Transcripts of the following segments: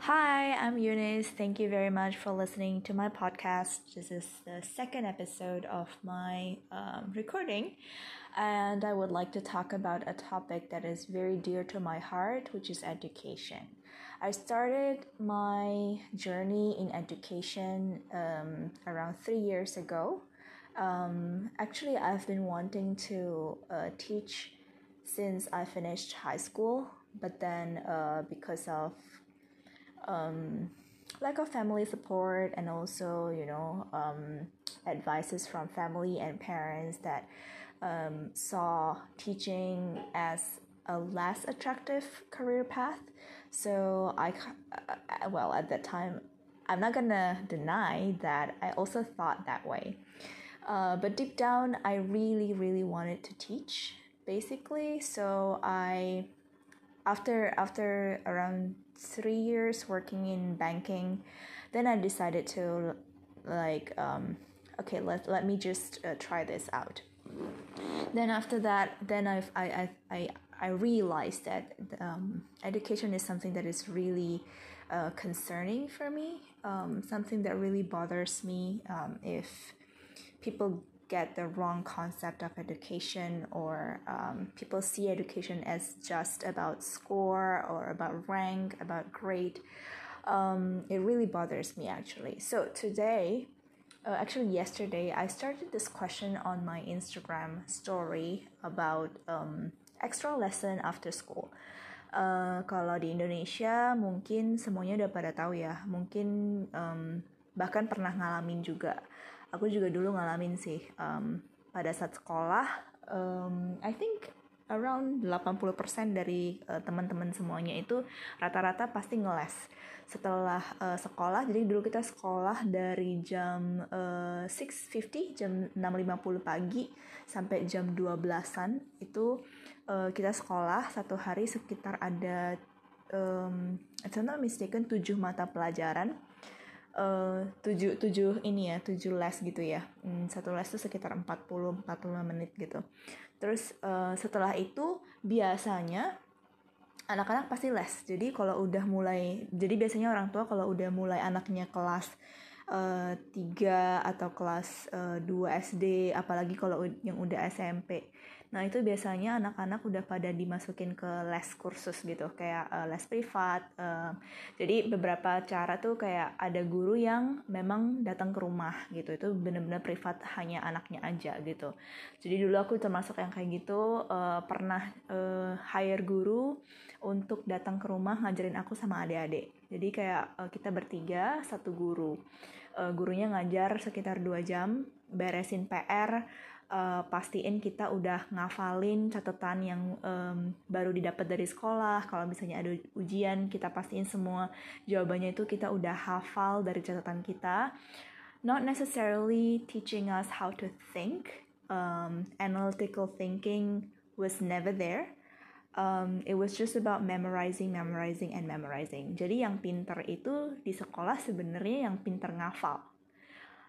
Hi, I'm Eunice. Thank you very much for listening to my podcast. This is the second episode of my um, recording, and I would like to talk about a topic that is very dear to my heart, which is education. I started my journey in education um, around three years ago. Um, actually, I've been wanting to uh, teach since I finished high school, but then uh, because of um, lack of family support and also you know um, advices from family and parents that um, saw teaching as a less attractive career path. So i uh, well at that time i'm not gonna deny that i also thought that way. Uh, but deep down i really really wanted to teach basically. So i after after around three years working in banking then i decided to like um, okay let, let me just uh, try this out. Then after that then I've, i i i, I realized that um, education is something that is really uh, concerning for me um, something that really bothers me um, if people get the wrong concept of education or um, people see education as just about score or about rank about grade um, it really bothers me actually. So today uh, actually yesterday i started this question on my instagram story about um, extra lesson after school. Uh, kalau di Indonesia mungkin semuanya udah pada tahu ya. Mungkin um, bahkan pernah ngalamin juga aku juga dulu ngalamin sih um, pada saat sekolah um, I think around 80% dari uh, teman-teman semuanya itu rata-rata pasti ngeles. Setelah uh, sekolah jadi dulu kita sekolah dari jam uh, 6.50 jam 6.50 pagi sampai jam 12-an itu uh, kita sekolah satu hari sekitar ada um, if not mistaken 7 mata pelajaran uh, tujuh tujuh ini ya tujuh les gitu ya. Hmm, satu les itu sekitar 40 45 menit gitu. Terus uh, setelah itu biasanya anak-anak pasti les. Jadi kalau udah mulai jadi biasanya orang tua kalau udah mulai anaknya kelas uh, 3 atau kelas uh, 2 SD apalagi kalau yang udah SMP Nah itu biasanya anak-anak udah pada dimasukin ke les kursus gitu, kayak uh, les privat. Uh, jadi beberapa cara tuh kayak ada guru yang memang datang ke rumah gitu, itu bener-bener privat hanya anaknya aja gitu. Jadi dulu aku termasuk yang kayak gitu, uh, pernah uh, hire guru untuk datang ke rumah ngajarin aku sama adik-adik. Jadi kayak uh, kita bertiga satu guru. Uh, gurunya ngajar sekitar dua jam, beresin PR uh, pastiin kita udah ngafalin catatan yang um, baru didapat dari sekolah. Kalau misalnya ada ujian, kita pastiin semua jawabannya itu kita udah hafal dari catatan kita. Not necessarily teaching us how to think. Um, analytical thinking was never there. Um, it was just about memorizing, memorizing, and memorizing. Jadi yang pinter itu di sekolah sebenarnya yang pinter ngafal.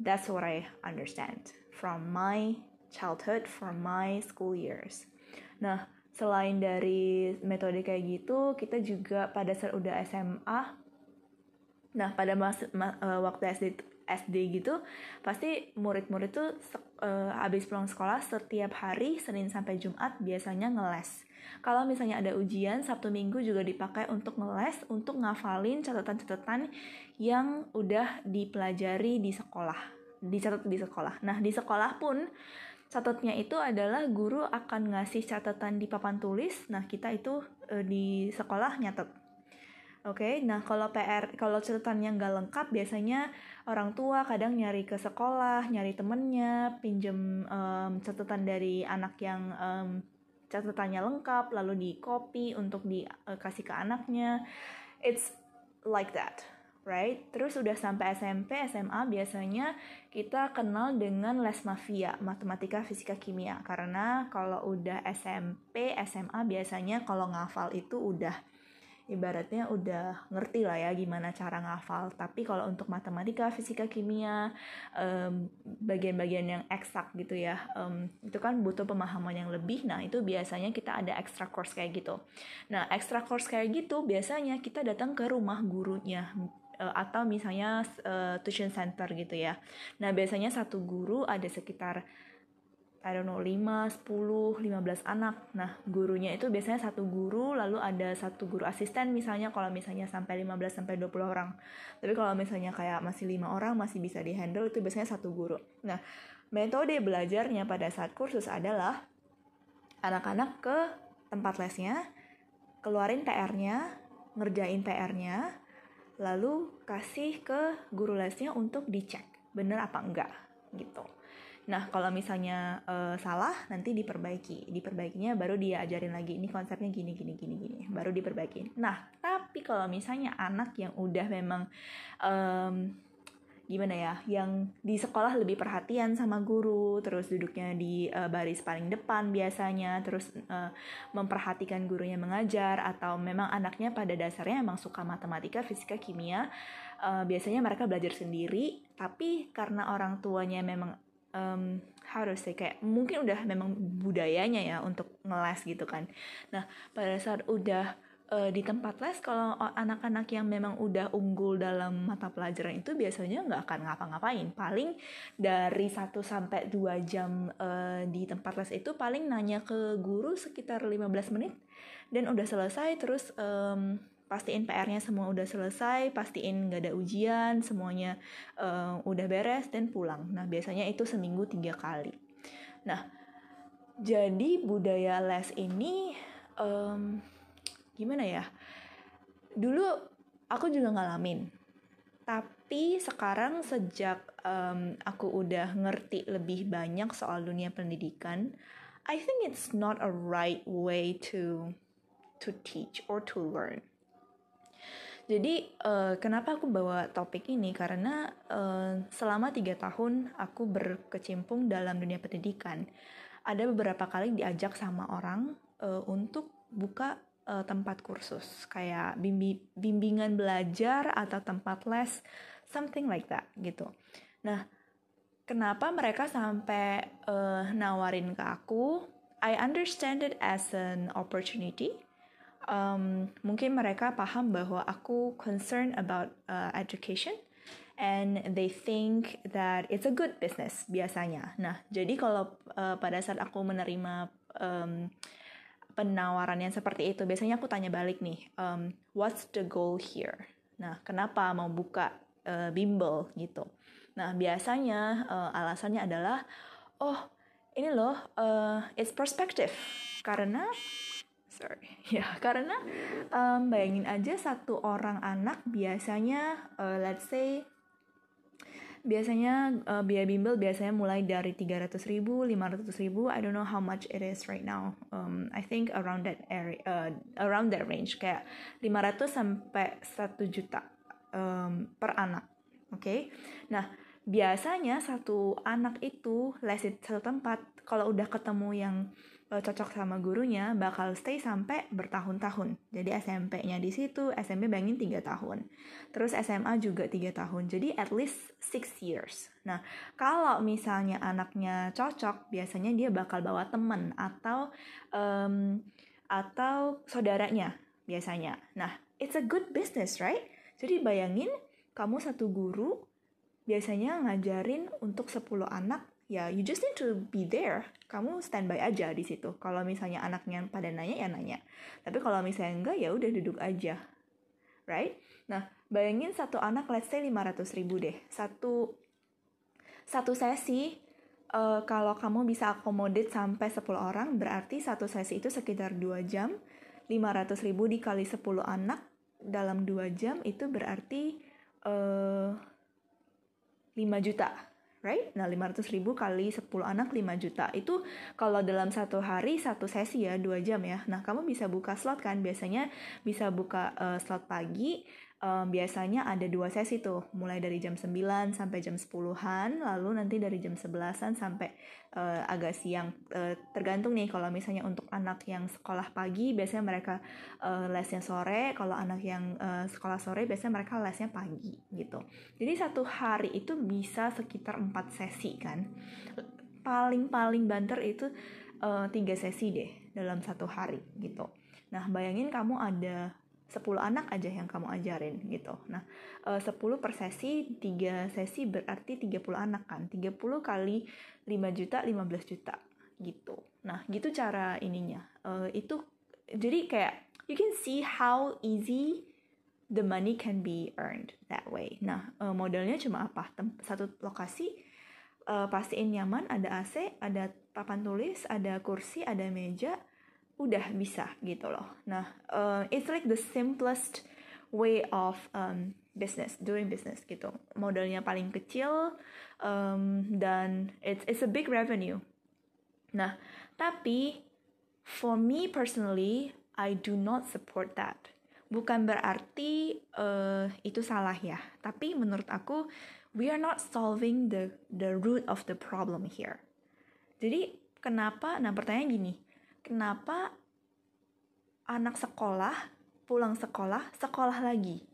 That's what I understand from my childhood for my school years. Nah, selain dari metode kayak gitu, kita juga pada saat udah SMA, nah pada mas, ma, uh, waktu SD SD gitu, pasti murid-murid tuh uh, habis pulang sekolah setiap hari Senin sampai Jumat biasanya ngeles. Kalau misalnya ada ujian, Sabtu Minggu juga dipakai untuk ngeles, untuk ngafalin catatan-catatan yang udah dipelajari di sekolah, dicatat di sekolah. Nah, di sekolah pun Catatnya itu adalah guru akan ngasih catatan di papan tulis. Nah, kita itu e, di sekolah nyatet. Oke, okay? nah kalau PR, kalau catatannya nggak lengkap, biasanya orang tua kadang nyari ke sekolah, nyari temennya, pinjem um, catatan dari anak yang um, catatannya lengkap, lalu di copy untuk dikasih ke anaknya. It's like that right? Terus udah sampai SMP, SMA biasanya kita kenal dengan les mafia, matematika, fisika, kimia. Karena kalau udah SMP, SMA biasanya kalau ngafal itu udah ibaratnya udah ngerti lah ya gimana cara ngafal. Tapi kalau untuk matematika, fisika, kimia, bagian-bagian um, yang eksak gitu ya, um, itu kan butuh pemahaman yang lebih. Nah itu biasanya kita ada extra course kayak gitu. Nah extra course kayak gitu biasanya kita datang ke rumah gurunya uh, atau misalnya uh, tuition center gitu ya. Nah biasanya satu guru ada sekitar I don't know 5, 10, 15 anak. Nah, gurunya itu biasanya satu guru lalu ada satu guru asisten misalnya kalau misalnya sampai 15 sampai 20 orang. Tapi kalau misalnya kayak masih lima orang masih bisa dihandle itu biasanya satu guru. Nah, metode belajarnya pada saat kursus adalah anak-anak ke tempat lesnya, keluarin PR-nya, ngerjain PR-nya, lalu kasih ke guru lesnya untuk dicek bener apa enggak gitu. Nah, kalau misalnya uh, salah, nanti diperbaiki. Diperbaikinya baru dia ajarin lagi, ini konsepnya gini, gini, gini, gini. Baru diperbaiki. Nah, tapi kalau misalnya anak yang udah memang, um, gimana ya, yang di sekolah lebih perhatian sama guru, terus duduknya di uh, baris paling depan biasanya, terus uh, memperhatikan gurunya mengajar, atau memang anaknya pada dasarnya emang suka matematika, fisika, kimia, uh, biasanya mereka belajar sendiri, tapi karena orang tuanya memang um, harus sih kayak mungkin udah memang budayanya ya untuk ngeles gitu kan. Nah pada saat udah uh, di tempat les kalau anak-anak yang memang udah unggul dalam mata pelajaran itu biasanya nggak akan ngapa-ngapain. Paling dari 1 sampai 2 jam uh, di tempat les itu paling nanya ke guru sekitar 15 menit dan udah selesai terus um, pastiin PR-nya semua udah selesai, pastiin nggak ada ujian, semuanya uh, udah beres dan pulang. Nah biasanya itu seminggu tiga kali. Nah jadi budaya les ini um, gimana ya? Dulu aku juga ngalamin, tapi sekarang sejak um, aku udah ngerti lebih banyak soal dunia pendidikan, I think it's not a right way to to teach or to learn jadi uh, kenapa aku bawa topik ini karena uh, selama tiga tahun aku berkecimpung dalam dunia pendidikan. Ada beberapa kali diajak sama orang uh, untuk buka uh, tempat kursus kayak bimbi bimbingan belajar atau tempat les, something like that gitu. Nah, kenapa mereka sampai uh, nawarin ke aku? I understand it as an opportunity um, mungkin mereka paham bahwa aku concern about uh, education and they think that it's a good business biasanya. Nah, jadi kalau uh, pada saat aku menerima um, penawaran yang seperti itu, biasanya aku tanya balik nih, um, what's the goal here? Nah, kenapa mau buka uh, bimbel gitu? Nah, biasanya uh, alasannya adalah, oh ini loh, uh, it's perspective karena sorry ya karena um, bayangin aja satu orang anak biasanya uh, let's say biasanya uh, biaya bimbel biasanya mulai dari 300 ribu, 500 ribu, I don't know how much it is right now. Um, I think around that area, uh, around that range kayak 500 sampai 1 juta um, per anak, oke? Okay? Nah biasanya satu anak itu les di satu tempat kalau udah ketemu yang uh, cocok sama gurunya bakal stay sampai bertahun-tahun. Jadi SMP-nya di situ, SMP bangin 3 tahun. Terus SMA juga 3 tahun. Jadi at least 6 years. Nah, kalau misalnya anaknya cocok, biasanya dia bakal bawa temen atau um, atau saudaranya biasanya. Nah, it's a good business, right? Jadi bayangin kamu satu guru biasanya ngajarin untuk 10 anak ya you just need to be there. Kamu standby aja di situ. Kalau misalnya anaknya pada nanya ya nanya. Tapi kalau misalnya enggak ya udah duduk aja. Right? Nah bayangin satu anak let's say 500 ribu deh. Satu satu sesi uh, kalau kamu bisa akomodit sampai 10 orang berarti satu sesi itu sekitar 2 jam. 500 ribu dikali 10 anak dalam 2 jam itu berarti uh, 5 juta right? Nah, 500 ribu kali 10 anak 5 juta. Itu kalau dalam satu hari, satu sesi ya, 2 jam ya. Nah, kamu bisa buka slot kan? Biasanya bisa buka uh, slot pagi, um, biasanya ada dua sesi tuh, mulai dari jam 9 sampai jam 10-an, lalu nanti dari jam 11-an sampai uh, agak siang. Uh, tergantung nih kalau misalnya untuk anak yang sekolah pagi biasanya mereka uh, lesnya sore, kalau anak yang uh, sekolah sore biasanya mereka lesnya pagi gitu. Jadi satu hari itu bisa sekitar 4 sesi kan. Paling-paling banter itu tiga sesi deh dalam satu hari gitu. Nah, bayangin kamu ada 10 anak aja yang kamu ajarin gitu. Nah, 10 eh, per sesi, 3 sesi berarti 30 anak kan. 30 kali 5 juta, 15 juta gitu. Nah, gitu cara ininya. Uh, itu jadi kayak you can see how easy the money can be earned that way. Nah, uh, modelnya cuma apa? Tem satu lokasi uh, pastiin nyaman, ada AC, ada papan tulis, ada kursi, ada meja, udah bisa gitu loh. Nah, uh, it's like the simplest way of um, business, doing business gitu. Modalnya paling kecil um, dan it's it's a big revenue. Nah, tapi for me personally, I do not support that. Bukan berarti uh, itu salah ya, tapi menurut aku we are not solving the the root of the problem here. Jadi kenapa? Nah pertanyaan gini, kenapa anak sekolah pulang sekolah sekolah lagi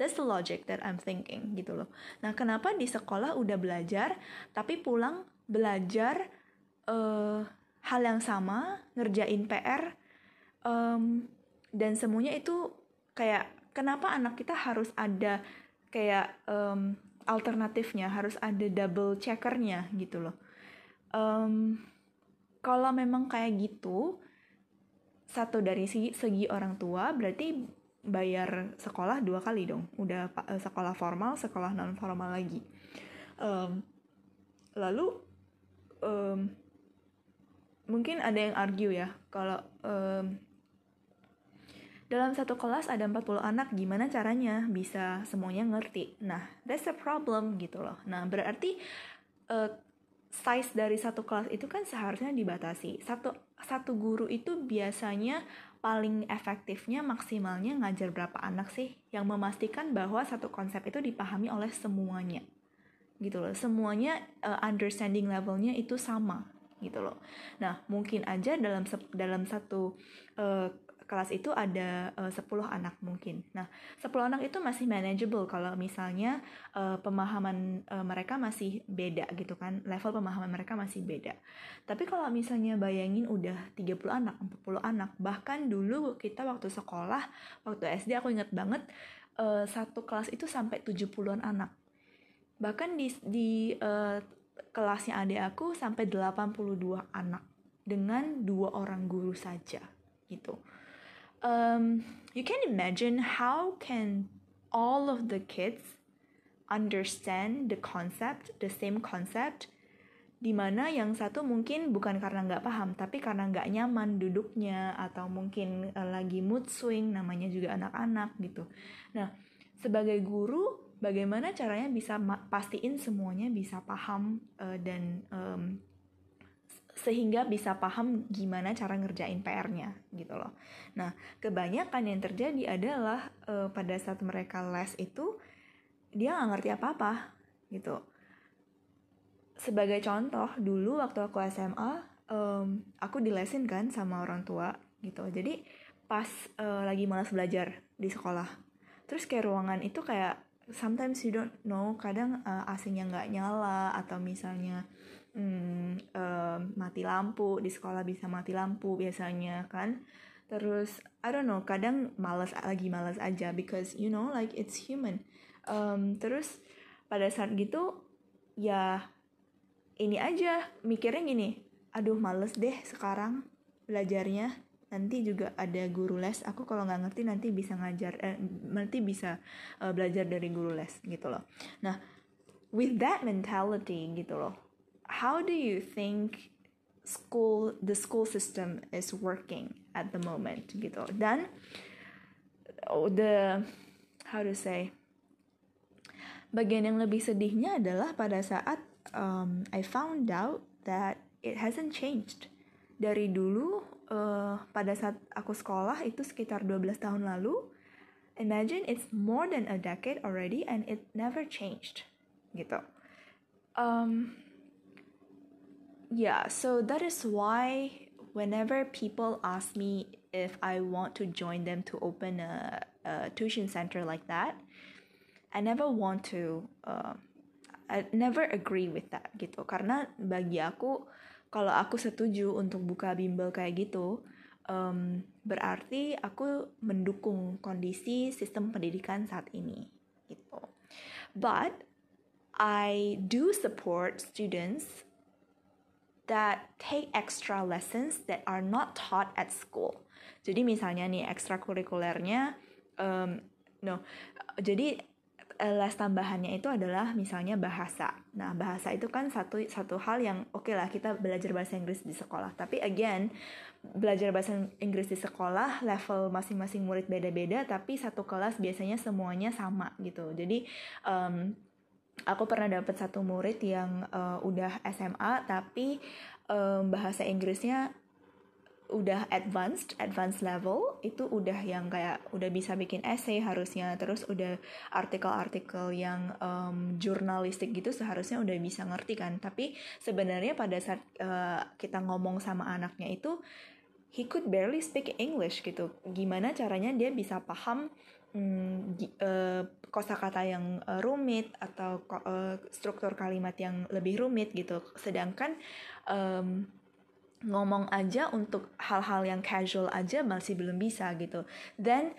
That's the logic that I'm thinking gitu loh. Nah, kenapa di sekolah udah belajar tapi pulang belajar uh, hal yang sama, ngerjain PR um, dan semuanya itu kayak kenapa anak kita harus ada kayak um, alternatifnya, harus ada double checkernya gitu loh. Um, kalau memang kayak gitu, satu dari segi, segi orang tua berarti bayar sekolah dua kali dong udah eh, sekolah formal sekolah non formal lagi um, lalu um, mungkin ada yang argue ya kalau um, dalam satu kelas ada 40 anak, gimana caranya bisa semuanya ngerti? Nah, that's a problem gitu loh. Nah, berarti uh, size dari satu kelas itu kan seharusnya dibatasi. Satu satu guru itu biasanya paling efektifnya maksimalnya ngajar berapa anak sih yang memastikan bahwa satu konsep itu dipahami oleh semuanya. Gitu loh. Semuanya uh, understanding levelnya itu sama gitu loh. Nah, mungkin aja dalam dalam satu uh, kelas itu ada uh, 10 anak mungkin. Nah, 10 anak itu masih manageable kalau misalnya uh, pemahaman uh, mereka masih beda gitu kan. Level pemahaman mereka masih beda. Tapi kalau misalnya bayangin udah 30 anak, 40 anak, bahkan dulu kita waktu sekolah, waktu SD aku inget banget uh, satu kelas itu sampai 70-an anak. Bahkan di di uh, kelasnya adik aku sampai 82 anak dengan dua orang guru saja gitu um, you can imagine how can all of the kids understand the concept, the same concept, di mana yang satu mungkin bukan karena nggak paham, tapi karena nggak nyaman duduknya atau mungkin uh, lagi mood swing, namanya juga anak-anak gitu. Nah, sebagai guru, bagaimana caranya bisa pastiin semuanya bisa paham uh, dan um, sehingga bisa paham gimana cara ngerjain PR-nya gitu loh. Nah, kebanyakan yang terjadi adalah uh, pada saat mereka les itu dia nggak ngerti apa-apa gitu. Sebagai contoh, dulu waktu aku SMA, um, aku dilesin kan sama orang tua gitu. Jadi pas uh, lagi malas belajar di sekolah, terus kayak ruangan itu kayak sometimes you don't know, kadang uh, AC-nya nggak nyala atau misalnya hmm, uh, mati lampu di sekolah bisa mati lampu biasanya kan. Terus I don't know kadang malas lagi malas aja because you know like it's human. Um, terus pada saat gitu ya ini aja mikirnya gini aduh males deh sekarang belajarnya. Nanti juga ada guru les. Aku kalau nggak ngerti nanti bisa ngajar eh, nanti bisa uh, belajar dari guru les gitu loh. Nah with that mentality gitu loh how do you think school the school system is working at the moment gitu? Dan oh, the how to say bagian yang lebih sedihnya adalah pada saat um, I found out that it hasn't changed. Dari dulu uh, pada saat aku sekolah itu sekitar 12 tahun lalu imagine it's more than a decade already and it never changed gitu. Um yeah so that is why whenever people ask me if i want to join them to open a, a tuition center like that i never want to uh, I never agree with that gitu karena bagi aku kalau aku setuju untuk buka bimbel kayak gitu um, berarti aku mendukung kondisi sistem pendidikan saat ini gitu. But I do support students that take extra lessons that are not taught at school. Jadi misalnya nih ekstrakurikulernya, um, no, jadi Eh, les tambahannya itu adalah misalnya bahasa. Nah, bahasa itu kan satu satu hal yang oke okay lah kita belajar bahasa Inggris di sekolah. Tapi again, belajar bahasa Inggris di sekolah level masing-masing murid beda-beda, tapi satu kelas biasanya semuanya sama gitu. Jadi um, aku pernah dapat satu murid yang uh, udah SMA tapi um, bahasa Inggrisnya udah advanced, advanced level itu udah yang kayak udah bisa bikin essay harusnya, terus udah artikel-artikel yang um, jurnalistik gitu seharusnya udah bisa ngerti kan. Tapi sebenarnya pada saat uh, kita ngomong sama anaknya itu he could barely speak English gitu. Gimana caranya dia bisa paham um, uh, kosakata yang uh, rumit atau uh, struktur kalimat yang lebih rumit gitu. Sedangkan um, ngomong aja untuk hal-hal yang casual aja masih belum bisa gitu. Then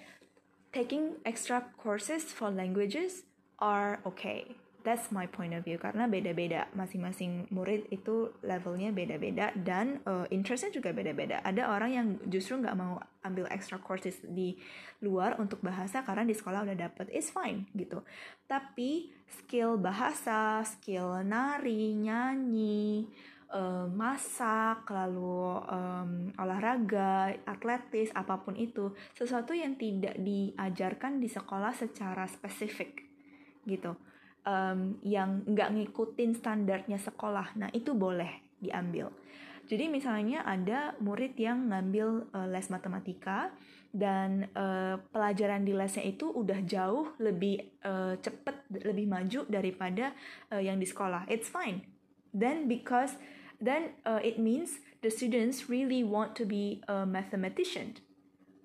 taking extra courses for languages are okay. That's my point of view karena beda-beda masing-masing murid itu levelnya beda-beda dan uh, interestnya juga beda-beda. Ada orang yang justru nggak mau ambil extra courses di luar untuk bahasa karena di sekolah udah dapet, it's fine gitu. Tapi skill bahasa, skill nari, nyanyi, uh, masak, lalu um, olahraga, atletis, apa pun itu, sesuatu yang tidak diajarkan di sekolah secara spesifik, gitu, um, yang nggak ngikutin standarnya sekolah. Nah itu boleh diambil. Jadi misalnya ada murid yang ngambil uh, les matematika dan uh, pelajaran di lesnya itu udah jauh lebih uh, cepet, lebih maju daripada uh, yang di sekolah. It's fine. Then because then uh, it means the students really want to be a mathematician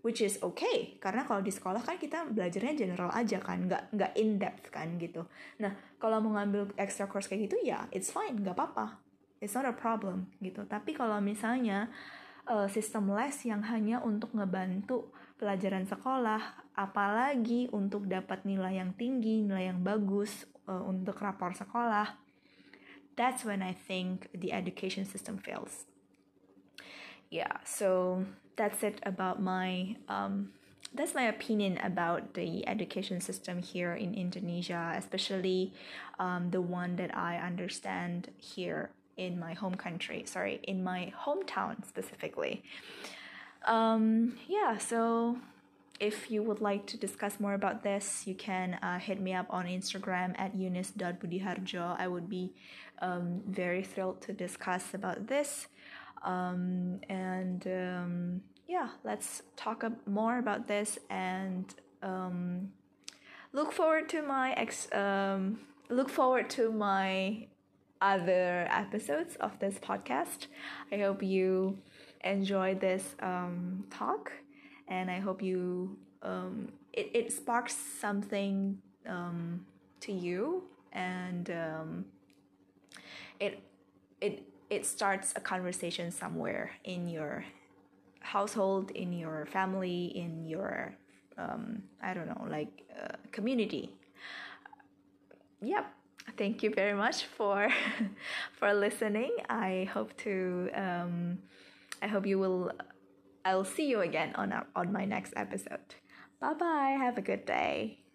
which is okay. Karena kalau di sekolah kan kita belajarnya general aja kan nggak nggak in depth kan gitu. Nah kalau mau ngambil extra course kayak gitu ya it's fine nggak apa-apa. It's not a problem gitu. Tapi kalau misalnya uh, sistem les yang hanya untuk ngebantu pelajaran sekolah apalagi untuk dapat nilai yang tinggi nilai yang bagus uh, untuk rapor sekolah that's when I think the education system fails. Yeah, so that's it about my um, that's my opinion about the education system here in Indonesia, especially um, the one that I understand here in my home country. Sorry, in my hometown specifically. Um, yeah, so if you would like to discuss more about this, you can uh, hit me up on Instagram at eunice.budiharjo. I would be um, very thrilled to discuss about this. Um, and um, yeah, let's talk more about this and um, look forward to my ex. Um, look forward to my other episodes of this podcast. I hope you enjoy this um, talk and I hope you um, it, it sparks something um, to you and um, it it it starts a conversation somewhere in your household in your family in your um, I don't know like uh, community yep thank you very much for for listening I hope to um, I hope you will I'll see you again on, our, on my next episode. Bye bye. Have a good day.